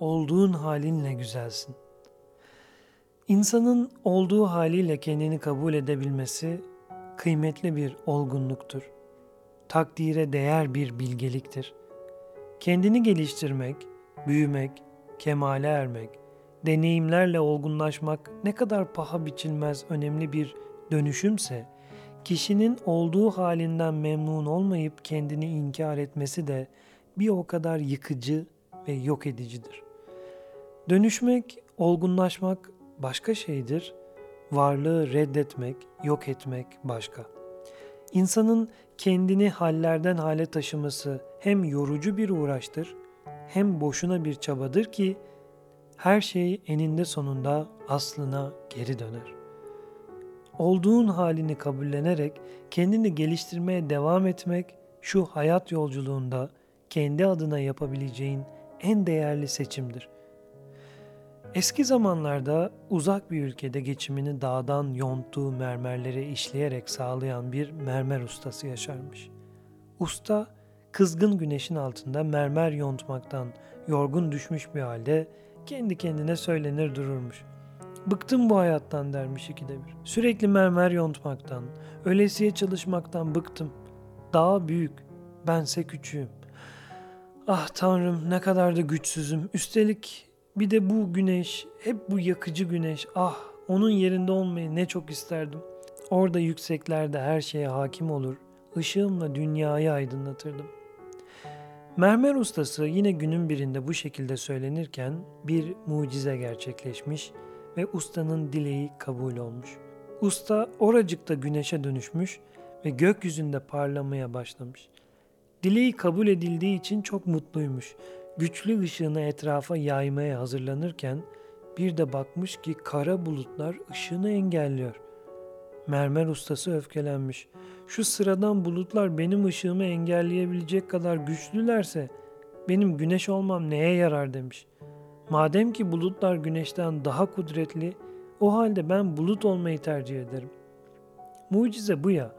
olduğun halinle güzelsin. İnsanın olduğu haliyle kendini kabul edebilmesi kıymetli bir olgunluktur. Takdire değer bir bilgeliktir. Kendini geliştirmek, büyümek, kemale ermek, deneyimlerle olgunlaşmak ne kadar paha biçilmez önemli bir dönüşümse, kişinin olduğu halinden memnun olmayıp kendini inkar etmesi de bir o kadar yıkıcı ve yok edicidir. Dönüşmek, olgunlaşmak başka şeydir. Varlığı reddetmek, yok etmek başka. İnsanın kendini hallerden hale taşıması hem yorucu bir uğraştır, hem boşuna bir çabadır ki her şey eninde sonunda aslına geri döner. Olduğun halini kabullenerek kendini geliştirmeye devam etmek şu hayat yolculuğunda kendi adına yapabileceğin en değerli seçimdir. Eski zamanlarda uzak bir ülkede geçimini dağdan yonttuğu mermerleri işleyerek sağlayan bir mermer ustası yaşarmış. Usta, kızgın güneşin altında mermer yontmaktan yorgun düşmüş bir halde kendi kendine söylenir dururmuş. Bıktım bu hayattan dermiş ikide bir. Sürekli mermer yontmaktan, ölesiye çalışmaktan bıktım. Daha büyük, bense küçüğüm. Ah tanrım ne kadar da güçsüzüm. Üstelik bir de bu güneş, hep bu yakıcı güneş. Ah onun yerinde olmayı ne çok isterdim. Orada yükseklerde her şeye hakim olur. Işığımla dünyayı aydınlatırdım. Mermer ustası yine günün birinde bu şekilde söylenirken bir mucize gerçekleşmiş ve ustanın dileği kabul olmuş. Usta oracıkta güneşe dönüşmüş ve gökyüzünde parlamaya başlamış. Dileği kabul edildiği için çok mutluymuş. Güçlü ışığını etrafa yaymaya hazırlanırken bir de bakmış ki kara bulutlar ışığını engelliyor. Mermer ustası öfkelenmiş. Şu sıradan bulutlar benim ışığımı engelleyebilecek kadar güçlülerse benim güneş olmam neye yarar demiş. Madem ki bulutlar güneşten daha kudretli, o halde ben bulut olmayı tercih ederim. Mucize bu ya.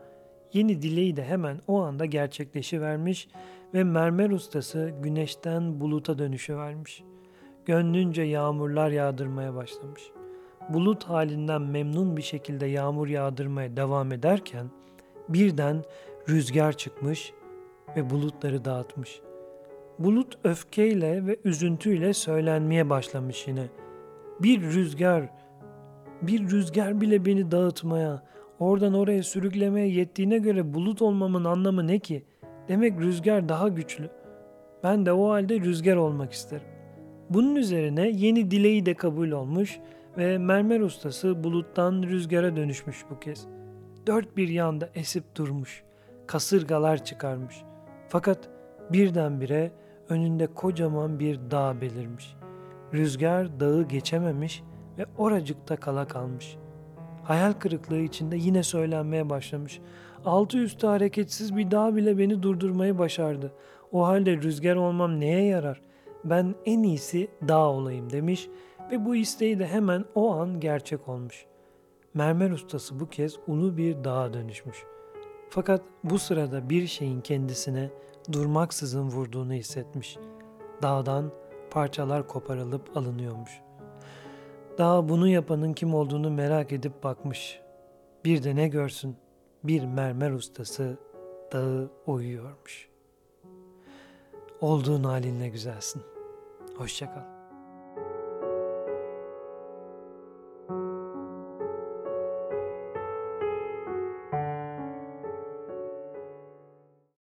Yeni dileği de hemen o anda gerçekleşivermiş ve mermer ustası güneşten buluta dönüşüvermiş. Gönlünce yağmurlar yağdırmaya başlamış. Bulut halinden memnun bir şekilde yağmur yağdırmaya devam ederken birden rüzgar çıkmış ve bulutları dağıtmış. Bulut öfkeyle ve üzüntüyle söylenmeye başlamış yine. Bir rüzgar, bir rüzgar bile beni dağıtmaya, oradan oraya sürüklemeye yettiğine göre bulut olmamın anlamı ne ki? Demek rüzgar daha güçlü. Ben de o halde rüzgar olmak isterim. Bunun üzerine yeni dileği de kabul olmuş ve mermer ustası buluttan rüzgara dönüşmüş bu kez. Dört bir yanda esip durmuş, kasırgalar çıkarmış. Fakat birdenbire önünde kocaman bir dağ belirmiş. Rüzgar dağı geçememiş ve oracıkta kala kalmış. Hayal kırıklığı içinde yine söylenmeye başlamış. Altı üstü hareketsiz bir dağ bile beni durdurmayı başardı. O halde rüzgar olmam neye yarar? Ben en iyisi dağ olayım demiş ve bu isteği de hemen o an gerçek olmuş. Mermer ustası bu kez ulu bir dağa dönüşmüş. Fakat bu sırada bir şeyin kendisine durmaksızın vurduğunu hissetmiş. Dağdan parçalar koparılıp alınıyormuş. Dağ bunu yapanın kim olduğunu merak edip bakmış. Bir de ne görsün bir mermer ustası dağı oyuyormuş. Olduğun halinle güzelsin. Hoşçakal.